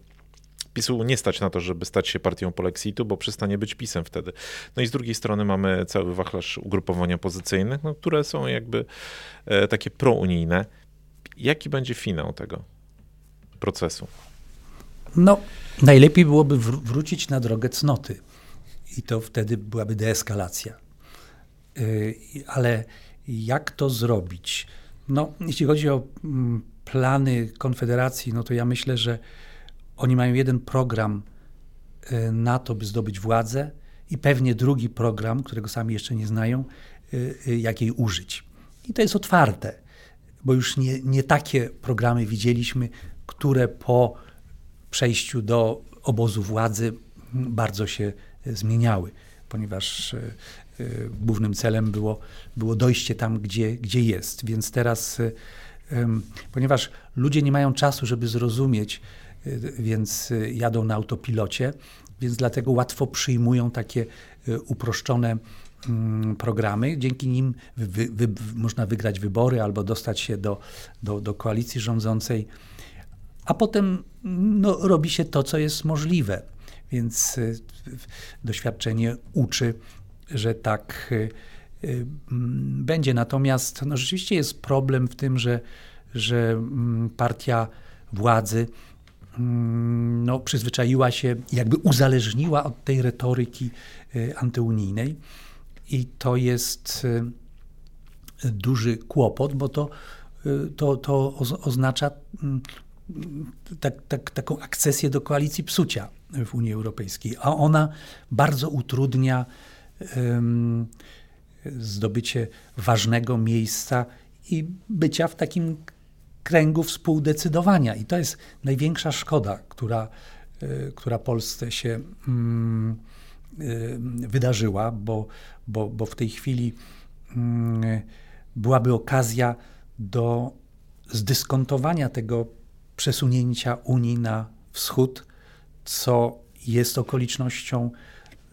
PiSu nie stać na to, żeby stać się partią polexitu, bo przestanie być PiSem wtedy. No i z drugiej strony mamy cały wachlarz ugrupowań opozycyjnych, no, które są jakby e, takie prounijne. Jaki będzie finał tego procesu? No, najlepiej byłoby wr- wrócić na drogę cnoty i to wtedy byłaby deeskalacja. Yy, ale jak to zrobić? No, jeśli chodzi o mm, plany Konfederacji, no to ja myślę, że oni mają jeden program e, na to, by zdobyć władzę i pewnie drugi program, którego sami jeszcze nie znają, jak jej użyć. I to jest otwarte, bo już nie, nie takie programy widzieliśmy, które po przejściu do obozu władzy bardzo się zmieniały, ponieważ głównym celem było, było dojście tam, gdzie, gdzie jest. Więc teraz, ponieważ ludzie nie mają czasu, żeby zrozumieć, więc jadą na autopilocie, więc dlatego łatwo przyjmują takie uproszczone mm, programy. Dzięki nim wy, wy, można wygrać wybory albo dostać się do, do, do koalicji rządzącej, a potem no, robi się to, co jest możliwe. Więc y, doświadczenie uczy, że tak y, y, będzie. Natomiast no, rzeczywiście jest problem w tym, że, że mm, partia władzy mm, no, przyzwyczaiła się, jakby uzależniła od tej retoryki antyunijnej. I to jest duży kłopot, bo to, to, to oznacza mm, tak, tak, taką akcesję do koalicji psucia w Unii Europejskiej, a ona bardzo utrudnia um, zdobycie ważnego miejsca i bycia w takim kręgu współdecydowania. I to jest największa szkoda, która, y, która Polsce się um, y, wydarzyła, bo, bo, bo w tej chwili um, byłaby okazja do zdyskontowania tego przesunięcia Unii na wschód, co jest okolicznością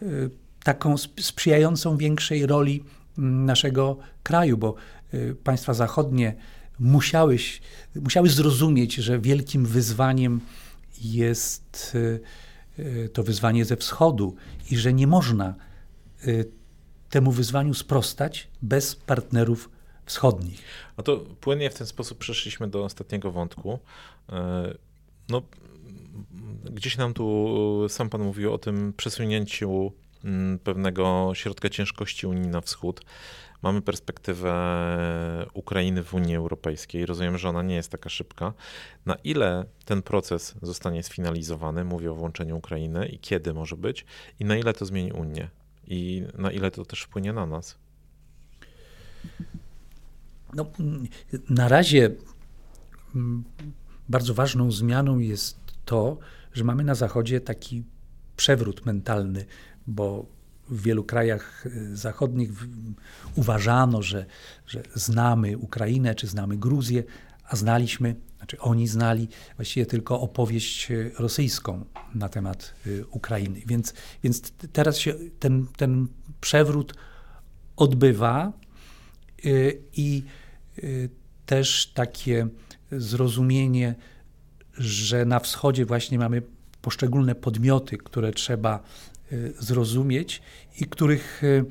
y, taką sprzyjającą większej roli mm, naszego kraju, bo państwa zachodnie musiały, musiały zrozumieć, że wielkim wyzwaniem jest y, to wyzwanie ze wschodu i że nie można temu wyzwaniu sprostać bez partnerów wschodnich. A to płynnie w ten sposób przeszliśmy do ostatniego wątku. E, no, gdzieś nam tu sam pan mówił o tym przesunięciu mm, pewnego środka ciężkości Unii na wschód. Mamy perspektywę Ukrainy w Unii Europejskiej. Rozumiem, że ona nie jest taka szybka. Na ile ten proces zostanie sfinalizowany? Mówię o włączeniu Ukrainy i kiedy może być? I na ile to zmieni Unię? I na ile to też wpłynie na nas? No, na razie mm, bardzo ważną zmianą jest to, że mamy na Zachodzie taki przewrót mentalny, bo w wielu krajach y, zachodnich uważano, że, że znamy Ukrainę czy znamy Gruzję, a znaliśmy, znaczy oni znali właściwie tylko opowieść y, rosyjską na temat y, Ukrainy. Więc, więc teraz się ten, ten przewrót odbywa i też takie zrozumienie, że na wschodzie właśnie mamy poszczególne podmioty, które trzeba zrozumieć i których y,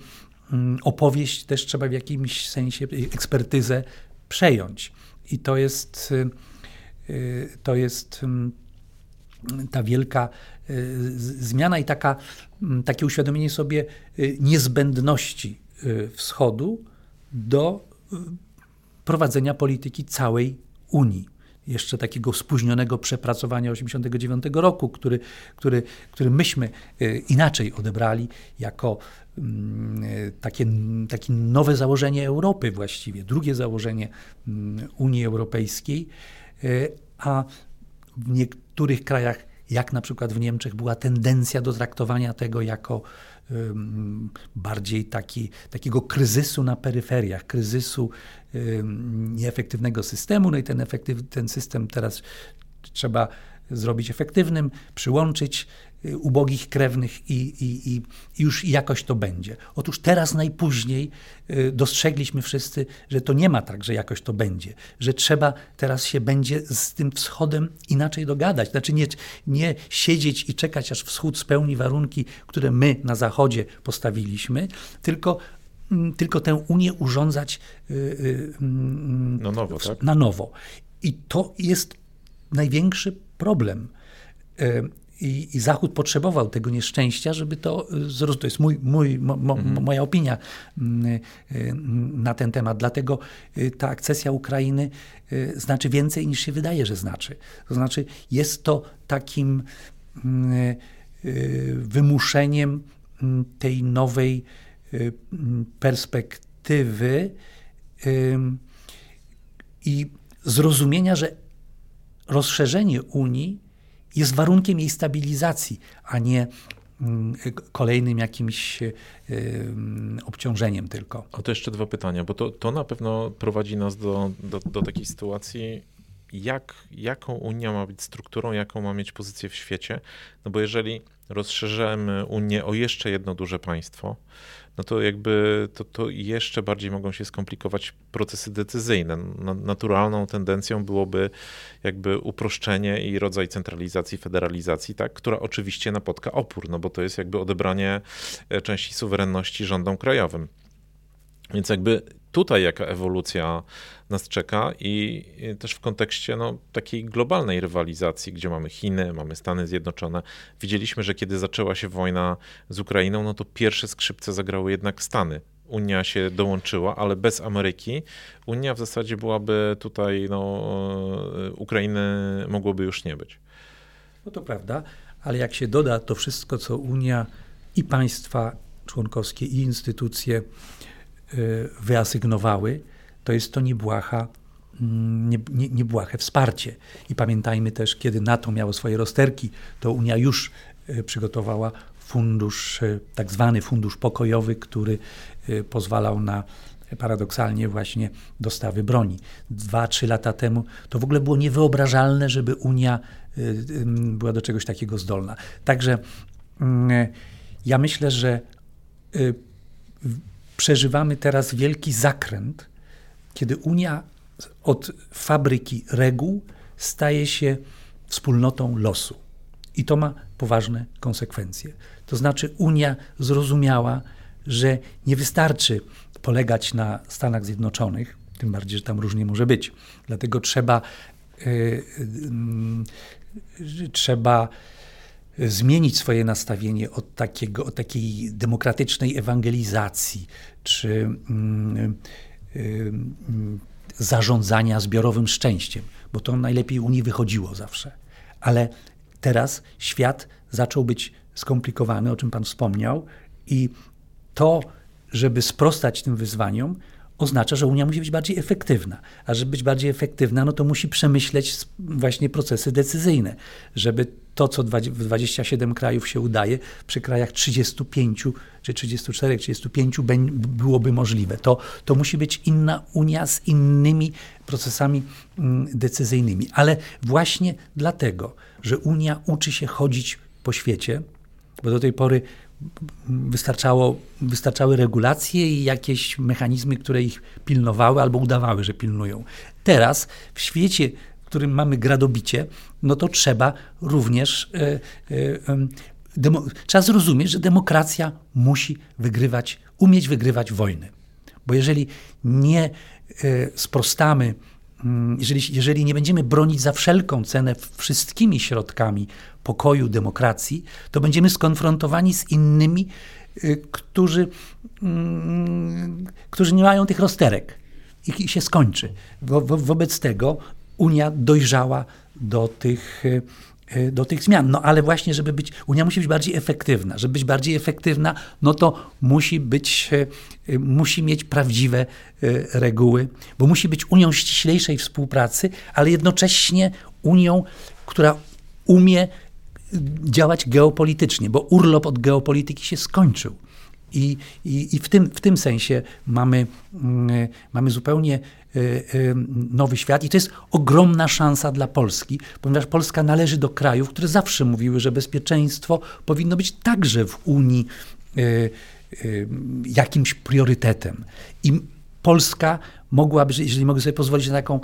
mm, opowieść też trzeba w jakimś sensie, y, ekspertyzę przejąć. I to jest, to jest mm, ta wielka zmiana i taka, mm, takie uświadomienie sobie niezbędności wschodu do prowadzenia polityki całej Unii. Jeszcze takiego spóźnionego przepracowania 1989 roku, który, który, który myśmy e, inaczej odebrali jako mm, e, takie, takie nowe założenie Europy właściwie, drugie założenie mm, Unii Europejskiej, e, a w niektórych krajach, jak na przykład w Niemczech, była tendencja do traktowania tego jako bardziej taki, takiego kryzysu na peryferiach, kryzysu nieefektywnego systemu. No i ten, efektyw, ten system teraz trzeba zrobić efektywnym, przyłączyć y, ubogich krewnych i, i, i, już jakoś to będzie. Otóż teraz najpóźniej y, dostrzegliśmy wszyscy, że to nie ma tak, że jakoś to będzie, że trzeba teraz się będzie z tym wschodem inaczej dogadać. Znaczy nie, nie siedzieć i czekać, aż wschód spełni warunki, które my na zachodzie postawiliśmy, tylko mm, tylko tę Unię urządzać y, mm, na nowo. Tak? Na nowo. I to jest największy problem. E, I, I, Zachód potrzebował tego nieszczęścia, żeby to e, zrozumieć. To jest mój, mój, mo, mo, mhm. moja opinia mm, e, na ten temat. Dlatego ta akcesja Ukrainy znaczy więcej niż się wydaje, że znaczy. To znaczy, jest to takim mm, wymuszeniem tej nowej perspektywy i zrozumienia, że rozszerzenie Unii jest warunkiem jej stabilizacji, a nie mm, kolejnym jakimś obciążeniem tylko. A to jeszcze dwa pytania, bo to, to na pewno prowadzi nas do, do, do takiej sytuacji, jak, jaką Unia ma być strukturą, jaką ma mieć pozycję w świecie. No bo jeżeli rozszerzymy Unię o jeszcze jedno duże państwo, no to jakby to, to jeszcze bardziej mogą się skomplikować procesy decyzyjne. Naturalną tendencją byłoby jakby uproszczenie i rodzaj centralizacji, federalizacji, tak, która oczywiście napotka opór, no bo to jest jakby odebranie e, części suwerenności rządom krajowym. Więc jakby tutaj jaka ewolucja nas czeka i też w kontekście no, takiej globalnej rywalizacji, gdzie mamy Chiny, mamy Stany Zjednoczone. Widzieliśmy, że kiedy zaczęła się wojna z Ukrainą, no to pierwsze skrzypce zagrały jednak Stany. Unia się dołączyła, ale bez Ameryki Unia w zasadzie byłaby tutaj, no, Ukrainy mogłoby już nie być. No to prawda, ale jak się doda to wszystko, co Unia i państwa członkowskie, i instytucje wyasygnowały, to jest to niebłaha, mm, nie, nie, niebłahe wsparcie. I pamiętajmy też, kiedy NATO miało swoje rozterki, to Unia już y, przygotowała fundusz, y, tak zwany fundusz pokojowy, który pozwalał na paradoksalnie właśnie dostawy broni. Dwa, trzy lata temu to w ogóle było niewyobrażalne, żeby Unia była do czegoś takiego zdolna. Także mm, ja myślę, że przeżywamy teraz wielki zakręt, kiedy Unia od fabryki reguł staje się wspólnotą losu. I to ma poważne konsekwencje. To znaczy, Unia zrozumiała, że nie wystarczy polegać na Stanach Zjednoczonych, tym bardziej, że tam różnie może być. Dlatego trzeba, yy, yy, trzeba zmienić swoje nastawienie od, takiego, od takiej demokratycznej ewangelizacji czy mm, y, zarządzania zbiorowym szczęściem, bo to najlepiej Unii wychodziło zawsze. Ale teraz świat zaczął być skomplikowany, o czym Pan wspomniał, i to, żeby sprostać tym wyzwaniom, oznacza, że Unia musi być bardziej efektywna. A żeby być bardziej efektywna, no to musi przemyśleć właśnie procesy decyzyjne, żeby to, co w 27 krajów się udaje, przy krajach 35 czy 34, 35 byłoby możliwe. To, to musi być inna Unia z innymi procesami mm, decyzyjnymi. Ale właśnie dlatego, że Unia uczy się chodzić po świecie, bo do tej pory wystarczało, wystarczały regulacje i jakieś mechanizmy, które ich pilnowały albo udawały, że pilnują. Teraz w świecie, w którym mamy gradobicie, no to trzeba również e, demo, trzeba zrozumieć, że demokracja musi wygrywać, umieć wygrywać wojny. Bo jeżeli nie e, sprostamy jeżeli, jeżeli nie będziemy bronić za wszelką cenę wszystkimi środkami pokoju, demokracji, to będziemy skonfrontowani z innymi, y, którzy, mm, którzy nie mają tych rozterek i się skończy. Wo, wo, wobec tego Unia dojrzała do tych Y, do tych zmian. No ale właśnie, żeby być, Unia musi być bardziej efektywna. Żeby być bardziej efektywna, no to musi być, y, y, musi mieć prawdziwe reguły, bo musi być Unią ściślejszej współpracy, ale jednocześnie Unią, która umie działać geopolitycznie, bo urlop od geopolityki się skończył. I, i, i w, tym, w tym sensie mamy, mm, mamy zupełnie y, y, nowy świat i to jest ogromna szansa dla Polski, ponieważ Polska należy do krajów, które zawsze mówiły, że bezpieczeństwo powinno być także w Unii y, jakimś priorytetem. I Polska mogłaby, jeżeli mogę sobie pozwolić na taką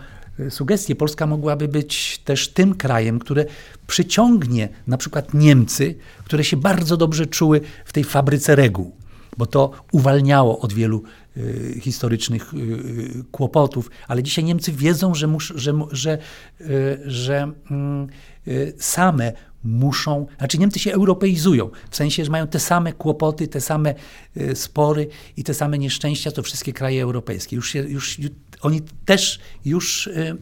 sugestię, Polska mogłaby być też tym krajem, które przyciągnie na przykład Niemcy, które się bardzo dobrze czuły w tej fabryce reguł bo to uwalniało od wielu y, historycznych y, kłopotów, ale dzisiaj Niemcy wiedzą, że, mus, że, że, y, że mm, same muszą, znaczy Niemcy się europeizują, w sensie, że mają te same kłopoty, te same spory i te same nieszczęścia, co wszystkie kraje europejskie. Już, się, już oni też już y,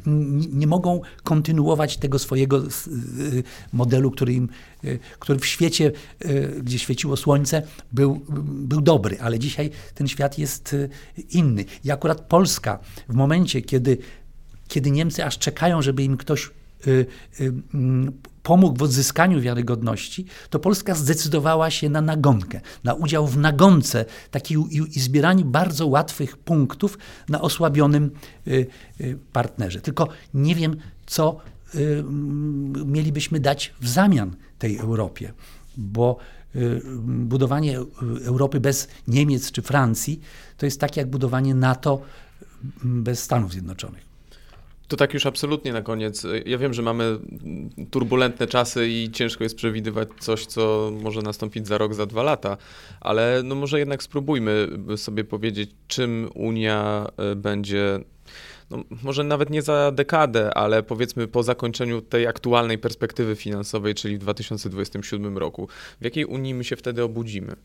nie mogą kontynuować tego swojego y, modelu, który, im, y, który w świecie, gdzie świeciło słońce, był, był dobry, ale dzisiaj ten świat jest inny. I akurat Polska w momencie, kiedy, kiedy Niemcy aż czekają, żeby im ktoś pomógł w odzyskaniu wiarygodności, to Polska zdecydowała się na nagonkę, na udział w nagonce takiej i, zbieraniu bardzo łatwych punktów na osłabionym y, y, partnerze. Tylko nie wiem, co y, mielibyśmy dać w zamian tej Europie, bo budowanie Europy bez Niemiec czy Francji to jest tak jak budowanie NATO bez Stanów Zjednoczonych. To tak już absolutnie na koniec. Ja wiem, że mamy turbulentne czasy i ciężko jest przewidywać coś, co może nastąpić za rok, za dwa lata, ale no może jednak spróbujmy sobie powiedzieć, czym Unia e, będzie no, może nawet nie za dekadę, ale powiedzmy po zakończeniu tej aktualnej perspektywy finansowej, czyli w 2027 roku. W jakiej Unii my się wtedy obudzimy?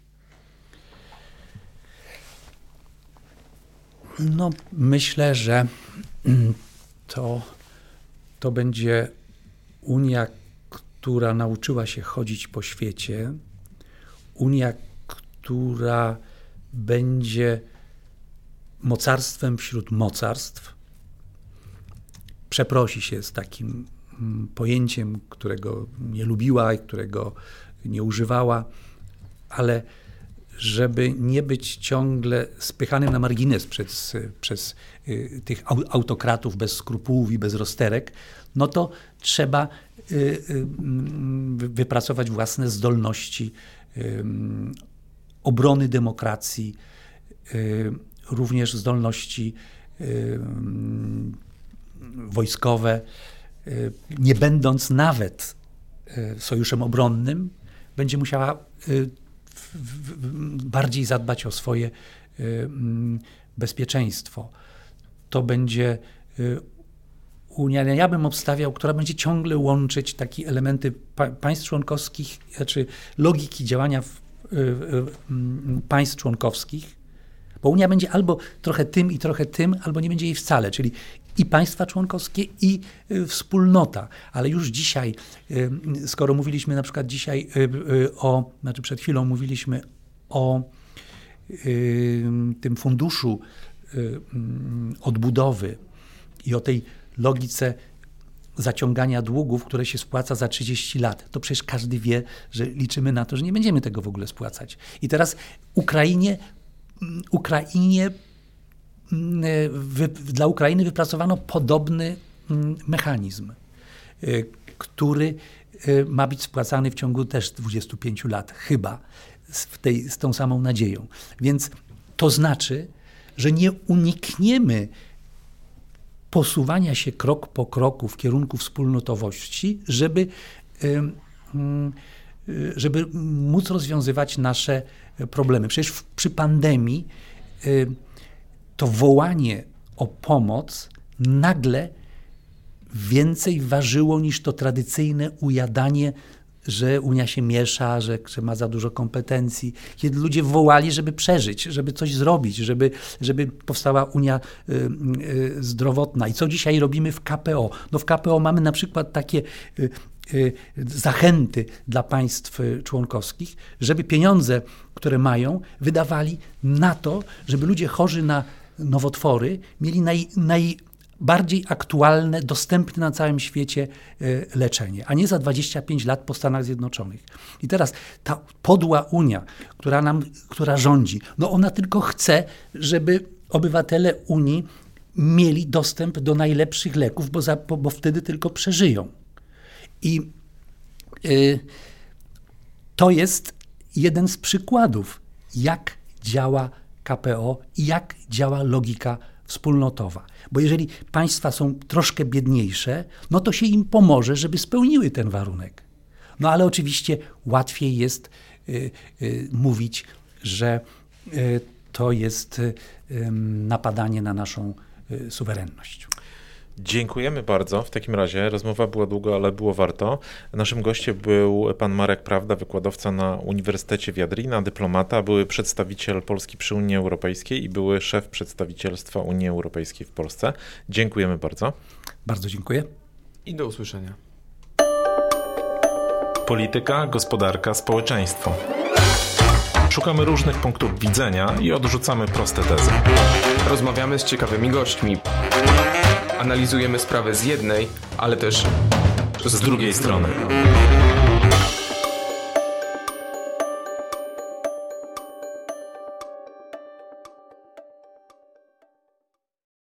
No, myślę, że to, to będzie Unia, która nauczyła się chodzić po świecie, Unia, która będzie mocarstwem wśród mocarstw, przeprosi się z takim mm, pojęciem, którego nie lubiła i którego nie używała, ale żeby nie być ciągle spychanym na margines przez, przez y, tych autokratów bez skrupułów i bez rozterek, no to trzeba y, y, wypracować własne zdolności obrony demokracji, również zdolności wojskowe, nie będąc nawet sojuszem obronnym, będzie musiała bardziej zadbać o swoje y, mm, bezpieczeństwo. To będzie y, Unia, ja bym obstawiał, która będzie ciągle łączyć takie elementy państw członkowskich, znaczy logiki działania w, y, państw członkowskich, bo Unia będzie albo trochę tym i trochę tym, albo nie będzie jej wcale, czyli i państwa członkowskie, i y, wspólnota. Ale już dzisiaj, y, skoro mówiliśmy na przykład dzisiaj y, o, znaczy przed chwilą mówiliśmy o tym funduszu mm, odbudowy i o tej logice zaciągania długów, które się spłaca za 30 lat. To przecież każdy wie, że liczymy na to, że nie będziemy tego w ogóle spłacać. I teraz Ukrainie, mm, Ukrainie wy, dla Ukrainy wypracowano podobny mm, mechanizm, y, który y, ma być spłacany w ciągu też 25 lat, chyba, z, tej, z tą samą nadzieją. Więc to znaczy, że nie unikniemy posuwania się krok po kroku w kierunku wspólnotowości, żeby, y, żeby móc rozwiązywać nasze problemy. Przecież w, przy pandemii to wołanie o pomoc nagle więcej ważyło niż to tradycyjne ujadanie, że Unia się miesza, że, że, ma za dużo kompetencji. Kiedy ludzie wołali, żeby przeżyć, żeby coś zrobić, żeby, żeby powstała Unia y, y, zdrowotna. I co dzisiaj robimy w KPO? No w KPO mamy na przykład takie y, y zachęty dla państw członkowskich, żeby pieniądze, które mają, wydawali na to, żeby ludzie chorzy na nowotwory mieli naj, najbardziej aktualne, dostępne na całym świecie e, leczenie, a nie za 25 lat po Stanach Zjednoczonych. I teraz ta podła Unia, która nam, która rządzi, no ona tylko chce, żeby obywatele Unii mieli dostęp do najlepszych leków, bo, za, bo, bo wtedy tylko przeżyją. I y, to jest jeden z przykładów, jak działa KPO i jak działa logika wspólnotowa. Bo jeżeli państwa są troszkę biedniejsze, no to się im pomoże, żeby spełniły ten warunek. No ale oczywiście łatwiej jest y, y, mówić, że y, to jest napadanie na naszą suwerenność. Dziękujemy bardzo. W takim razie rozmowa była długa, ale było warto. Naszym gościem był pan Marek Prawda, wykładowca na Uniwersytecie Wiadrina, dyplomata, były przedstawiciel Polski przy Unii Europejskiej i były szef przedstawicielstwa Unii Europejskiej w Polsce. Dziękujemy bardzo. Bardzo dziękuję. I do usłyszenia. Polityka, gospodarka, społeczeństwo. Szukamy różnych punktów widzenia i odrzucamy proste tezy. Rozmawiamy z ciekawymi gośćmi. Analizujemy sprawę z jednej, ale też z drugiej strony.